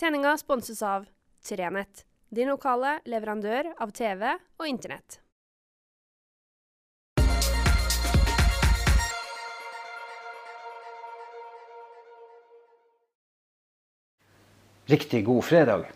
Sendinga sponses av Trenett, din lokale leverandør av TV og Internett. Riktig god fredag.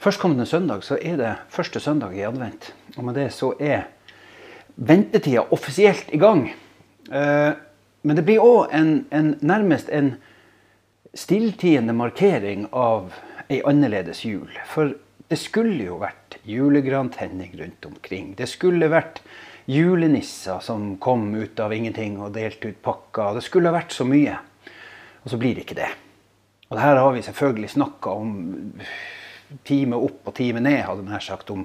Førstkommende søndag så er det første søndag i advent. Og med det så er ventetida offisielt i gang. Eh, Men det blir òg en, en, nærmest en stilltiende markering av ei annerledes jul. For det skulle jo vært julegrantenning rundt omkring. Det skulle vært julenisser som kom ut av ingenting og delte ut pakker. Det skulle vært så mye. Og så blir det ikke det. Og det her har vi selvfølgelig snakka om time opp og time ned, hadde man sagt, om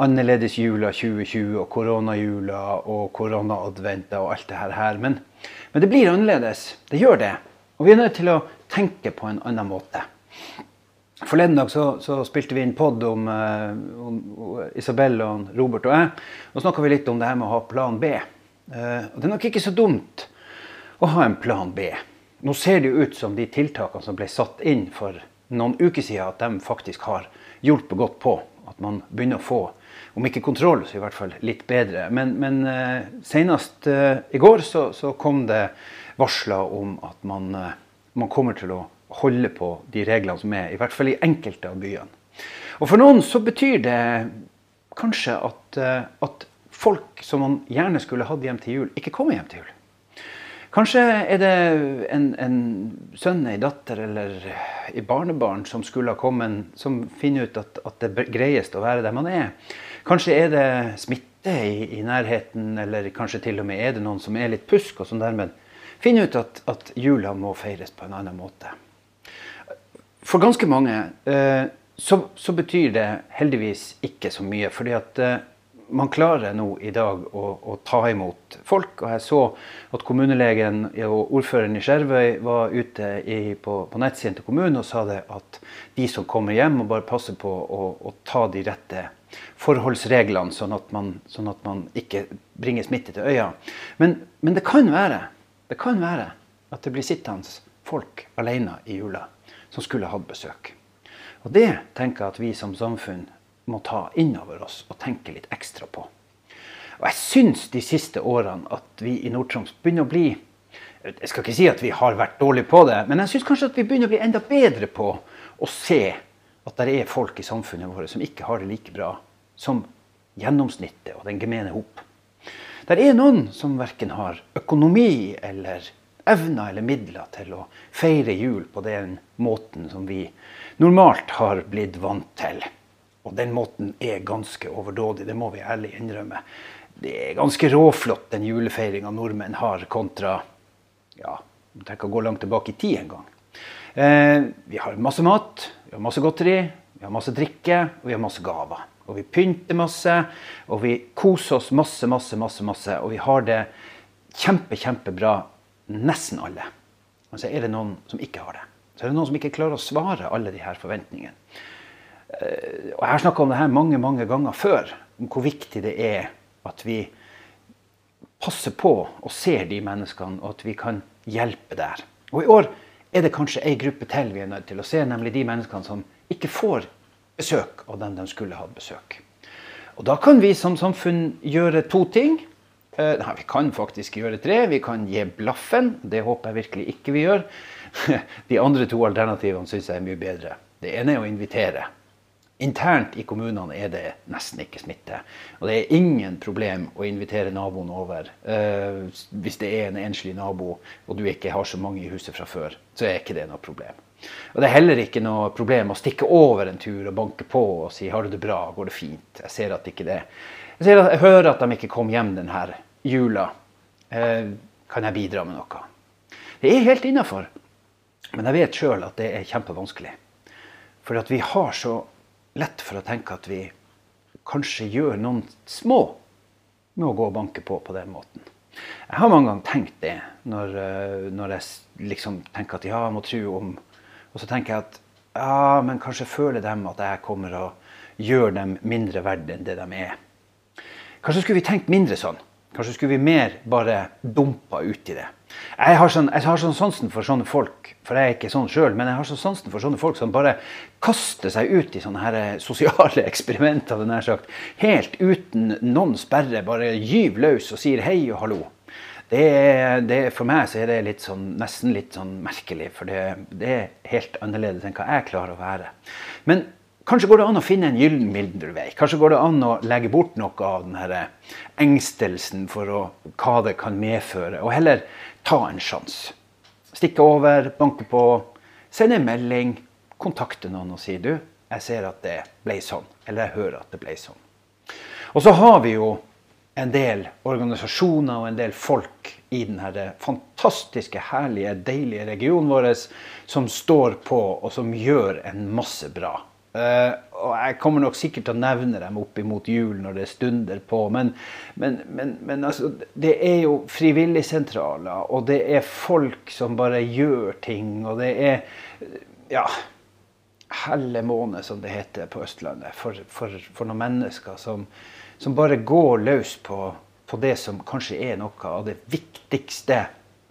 annerledesjula 2020 og koronajula og koronaadventer og alt det her. Men, men det blir annerledes. Det gjør det. Og vi er nødt til å tenke på en annen måte. Forleden dag så, så spilte vi inn pod om, uh, om, Isabel og Robert og jeg. Nå snakka vi litt om det her med å ha plan B. Uh, og det er nok ikke så dumt å ha en plan B. Nå ser det jo ut som de tiltakene som ble satt inn for noen uker siden, at de faktisk har hjulpet godt på. At man begynner å få, om ikke kontroll, så i hvert fall litt bedre. Men, men uh, senest uh, i går så, så, kom det varsler om at man, man, kommer til å holde på de reglene som er, i hvert fall i enkelte av byene. Og for noen så betyr det kanskje at, at folk som man gjerne skulle hatt hjem til jul, ikke kommer hjem til jul. Kanskje er det en, en sønn, ei datter eller ei barnebarn som skulle ha kommet, som finner ut at, at det er greiest å være der man er. Kanskje er det smitte i, i, nærheten, eller kanskje til og med er det noen som er litt pusk, og som dermed finner ut at, at jula må feires på en annen måte. For ganske mange eh, så, så, betyr det heldigvis ikke så mye. fordi at eh, man klarer nå i dag å, å, ta imot folk. Og jeg så at kommunelegen og ordføreren i Skjervøy var ute i, på, på nettsiden til kommunen og sa det at de som kommer hjem, må bare passe på å, å ta de rette forholdsreglene, sånn at, man, sånn at man ikke bringer smitte til øya. Men, men, det kan være det kan være at det blir sittende folk alene i jula som skulle hatt besøk. Og det tenker jeg at vi som samfunn må ta innover oss og tenke litt ekstra på. Og jeg syns de siste årene at vi i Nord-Troms begynner å bli Jeg skal ikke si at vi har vært dårlige på det, men jeg syns kanskje at vi begynner å bli enda bedre på å se at det er folk i samfunnet vårt som ikke har det like bra som gjennomsnittet og den gemene hop. Det er noen som verken har økonomi eller evner eller midler til å feire jul på den måten som vi normalt har blitt vant til. Og den måten er ganske overdådig, det må vi ærlig innrømme. Det er ganske råflott den julefeiringa nordmenn har kontra ja, Vi trenger å gå langt tilbake i tid engang. Eh, vi har masse mat, vi har masse godteri, vi har masse drikke og vi har masse gaver. Og vi pynter masse, og vi koser oss masse, masse, masse. masse, Og vi har det kjempe, kjempebra, nesten alle. Men så er det noen som ikke har det. Så er det noen som ikke klarer å svare alle de her forventningene. Eh, og Jeg har snakka om det her mange mange ganger før, om hvor viktig det er at vi passer på og ser de menneskene, og at vi kan hjelpe der. Og I år er det kanskje ei gruppe til vi er nødt til å se, nemlig de menneskene som ikke får besøk av den de skulle hatt besøk. Og Da kan vi som samfunn gjøre to ting. Eh, nei, vi kan faktisk gjøre tre. Vi kan gi blaffen. Det håper jeg virkelig ikke vi gjør. De andre to alternativene syns jeg er mye bedre. Det ene er å invitere. Internt i kommunene er det nesten ikke smitte. Og det er ingen problem å invitere naboen over. Uh, hvis det er en enslig nabo og du ikke har så mange i huset fra før, så er ikke det noe problem. Og det er heller ikke noe problem å stikke over en tur og banke på og si 'har du det bra, går det fint'? Jeg ser at ikke det Jeg, at, jeg hører at de ikke kom hjem denne jula. Eh, kan jeg bidra med noe? Det er helt innafor. Men jeg vet sjøl at det er kjempevanskelig. For at vi har så lett for å tenke at vi kanskje gjør noen små med å gå og banke på på den måten. Jeg har mange ganger tenkt det når, eh, når jeg liksom tenker at ja, jeg må tro om Og så tenker jeg at ja, men kanskje føler de at jeg kommer og gjør dem mindre verdt enn det de er. Kanskje skulle vi tenkt mindre sånn. Kanskje skulle vi mer bare dumpa uti det. Jeg har, sånn, jeg har sånn sansen for sånne folk, for jeg er ikke sånn sjøl, men jeg har sånn sansen for sånne folk som bare kaster seg ut i sånne her eh, sosiale eksperimenter, nær sagt, helt uten noen sperre. Bare gyv løs og sier hei og hallo. Det det, for meg så er det litt sånn, nesten litt sånn merkelig, for det, det er helt annerledes enn hva jeg klarer å være. Men Kanskje går det an å finne en gyllen middelvei. Kanskje går det an å legge bort noe av den engstelsen for å, hva det kan medføre, og heller ta en sjanse. Stikke over, banke på, sende en melding, kontakte noen og si du, jeg ser at det ble sånn. Eller jeg hører at det ble sånn. Og så har vi jo en del organisasjoner og en del folk i denne fantastiske, herlige, deilige regionen vår som står på og som gjør en masse bra. Uh, og jeg kommer nok sikkert til å nevne dem opp imot jul når det stunder på. Men, men, men, men altså, det er jo frivilligsentraler, og det er folk som bare gjør ting. Og det er ja, helle måned, som det heter på Østlandet, for, for, for noen mennesker som, som, bare går løs på, på det som kanskje er noe av det viktigste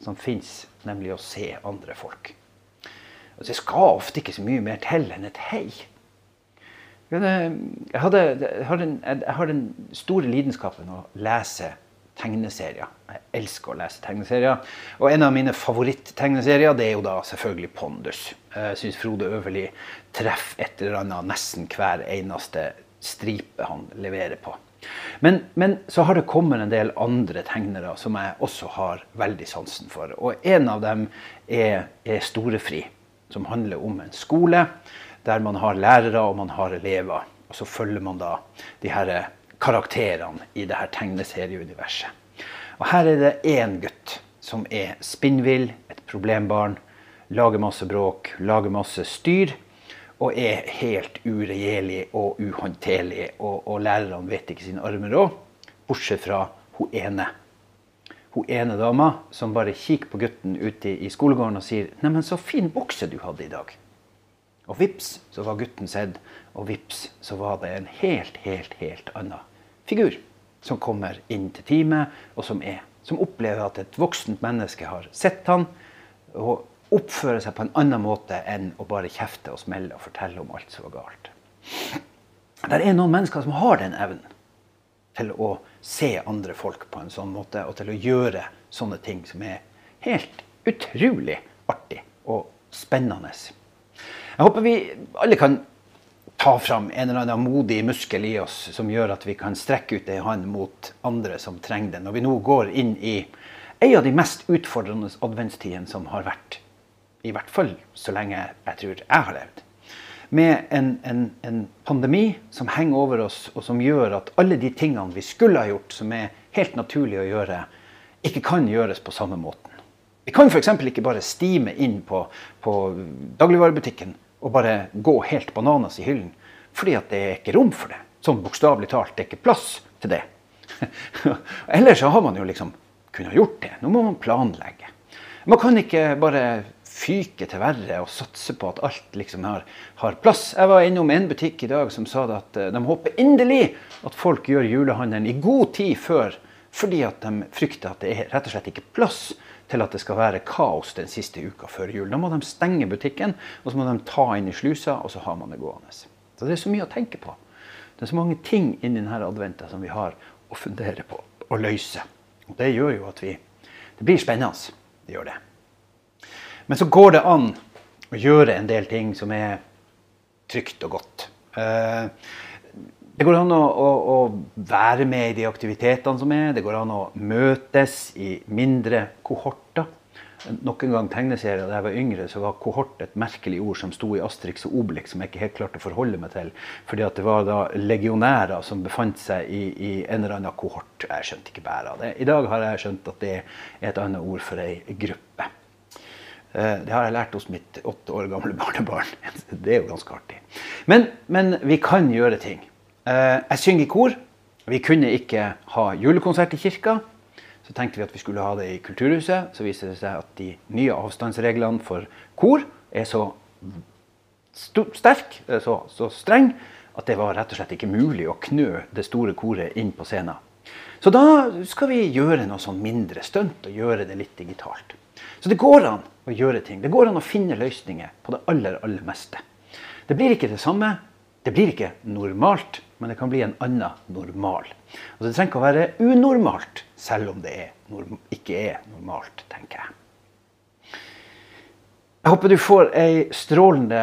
som fins, nemlig å se andre folk. Altså, det skal ofte ikke så mye mer til enn et hei. Jeg, hadde, jeg, har den, jeg har den store lidenskapen å lese tegneserier. Jeg elsker å lese tegneserier. Og en av mine favoritt-tegneserier det er jo da selvfølgelig Pondus. Jeg syns Frode Øverli treffer et eller annet nesten hver eneste stripe han leverer på. Men, men, så har det kommet en del andre tegnere som jeg også har veldig sansen for. Og en av dem er, er Storefri, som handler om en skole der man har lærere og man har elever. Og så følger man da de her karakterene i det her tegneserieuniverset. Og her er det én gutt som er spinnvill, et problembarn, lager masse bråk, lager masse styr. Og er helt uregjerlig og uhåndterlig. Og, og lærerne vet ikke sine armer råd, bortsett fra hun ene. Hun ene dama som bare kikker på gutten ute i skolegården og sier 'Neimen, så fin bukse du hadde i dag'. Og vips, så var gutten sett, og vips, så var det en helt, helt, helt annen figur som kommer inn til teamet, og som er. Som opplever at et voksent menneske har sett han, og oppfører seg på en annen måte enn å bare kjefte og smelle og fortelle om alt som var galt. Det er noen mennesker som har den evnen til å se andre folk på en sånn måte, og til å gjøre sånne ting som er helt utrolig artig og spennende. Jeg håper vi alle kan ta fram en eller annen modig muskel i oss som gjør at vi kan strekke ut ei hånd mot andre som trenger det, når vi nå går inn i ei av de mest utfordrende adventstidene som har vært. I hvert fall så lenge jeg tror jeg har levd. Med en, en, en, pandemi som henger over oss, og som gjør at alle de tingene vi skulle ha gjort, som er helt naturlig å gjøre, ikke kan gjøres på samme måten. Vi kan f.eks. ikke bare stime inn på, på dagligvarebutikken og bare gå helt bananas i hyllen. Fordi at det er ikke rom for det. Sånn bokstavelig talt. Det er ikke plass til det. Ellers så har man jo liksom kunnet gjort det. Nå må man planlegge. Man kan ikke bare fyke til verre og satse på at alt liksom har, har, plass. Jeg var innom en butikk i dag som sa at eh, de håper inderlig at folk gjør julehandelen i god tid før. Fordi at de frykter at det er rett og slett ikke plass til at det skal være kaos den siste uka før jul. Da må de stenge butikken, og så må de ta inn i slusa, og så har man det gående. Så det er så mye å tenke på. Det er så mange ting inni denne adventa som vi har å fundere på og løse. Og det gjør jo at vi Det blir spennende. Det gjør det. Men så går det an å gjøre en del ting som er trygt og godt. Uh, det går an å, å, å, være med i de aktivitetene som er. Det går an å møtes i mindre kohorter. Nok en gang tegneserier da jeg var yngre, så var kohort et merkelig ord som sto i Asterix og Obelix, som jeg ikke helt klarte å forholde meg til. Fordi at det var da legionærer som befant seg i, i en eller annen kohort. Jeg skjønte ikke bæret av det. I dag har jeg skjønt at det er et annet ord for ei gruppe. Eh, det har jeg lært hos mitt åtte år gamle barnebarn. Det er jo ganske artig. Men, men vi kan gjøre ting. Eh, jeg synger i kor. Vi kunne ikke ha julekonsert i kirka. Så tenkte vi at vi skulle ha det i Kulturhuset. Så viser det seg at de nye avstandsreglene for kor er så sterk, eh, så, så streng, at det var rett og slett ikke mulig å knø det store koret inn på scenen. Så da skal vi gjøre noe sånn mindre stunt og gjøre det litt digitalt. Så det går an å gjøre ting. Det går an å finne løsninger på det aller, aller meste. Det blir ikke det samme. Det blir ikke normalt, men det kan bli en annen normal. Og det trenger ikke å være unormalt, selv om det er, ikke er normalt, tenker jeg. Jeg håper du får ei strålende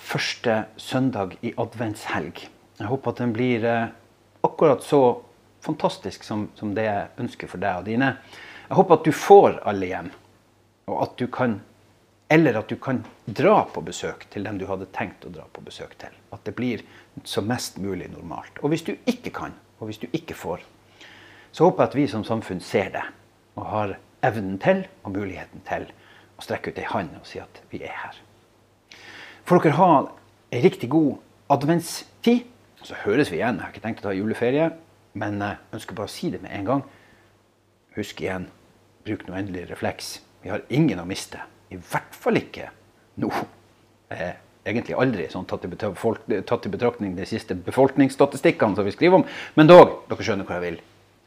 første søndag i adventshelg. Jeg håper at den blir eh, akkurat så fantastisk som, som, det jeg ønsker for deg og dine. Jeg håper at du får alle hjem, og at du kan eller at du kan dra på besøk til dem du hadde tenkt å dra på besøk til. At det blir så mest mulig normalt. Og hvis du ikke kan, og hvis du ikke får, så håper jeg at vi som samfunn ser det og har evnen til og muligheten til å strekke ut ei hånd og si at vi er her. Får dere ha ei riktig god adventstid. Så høres vi igjen. Jeg har ikke tenkt å ta juleferie, men jeg ønsker bare å si det med en gang. Husk igjen, bruk nå endelig refleks. Vi har ingen å miste. I hvert fall ikke nå. Eh, egentlig aldri sånn tatt, i tatt i betraktning de siste befolkningsstatistikkene som vi skriver om. Men dog, dere skjønner hvor jeg vil.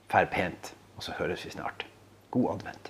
Fær pent, og så høres vi snart. God advent.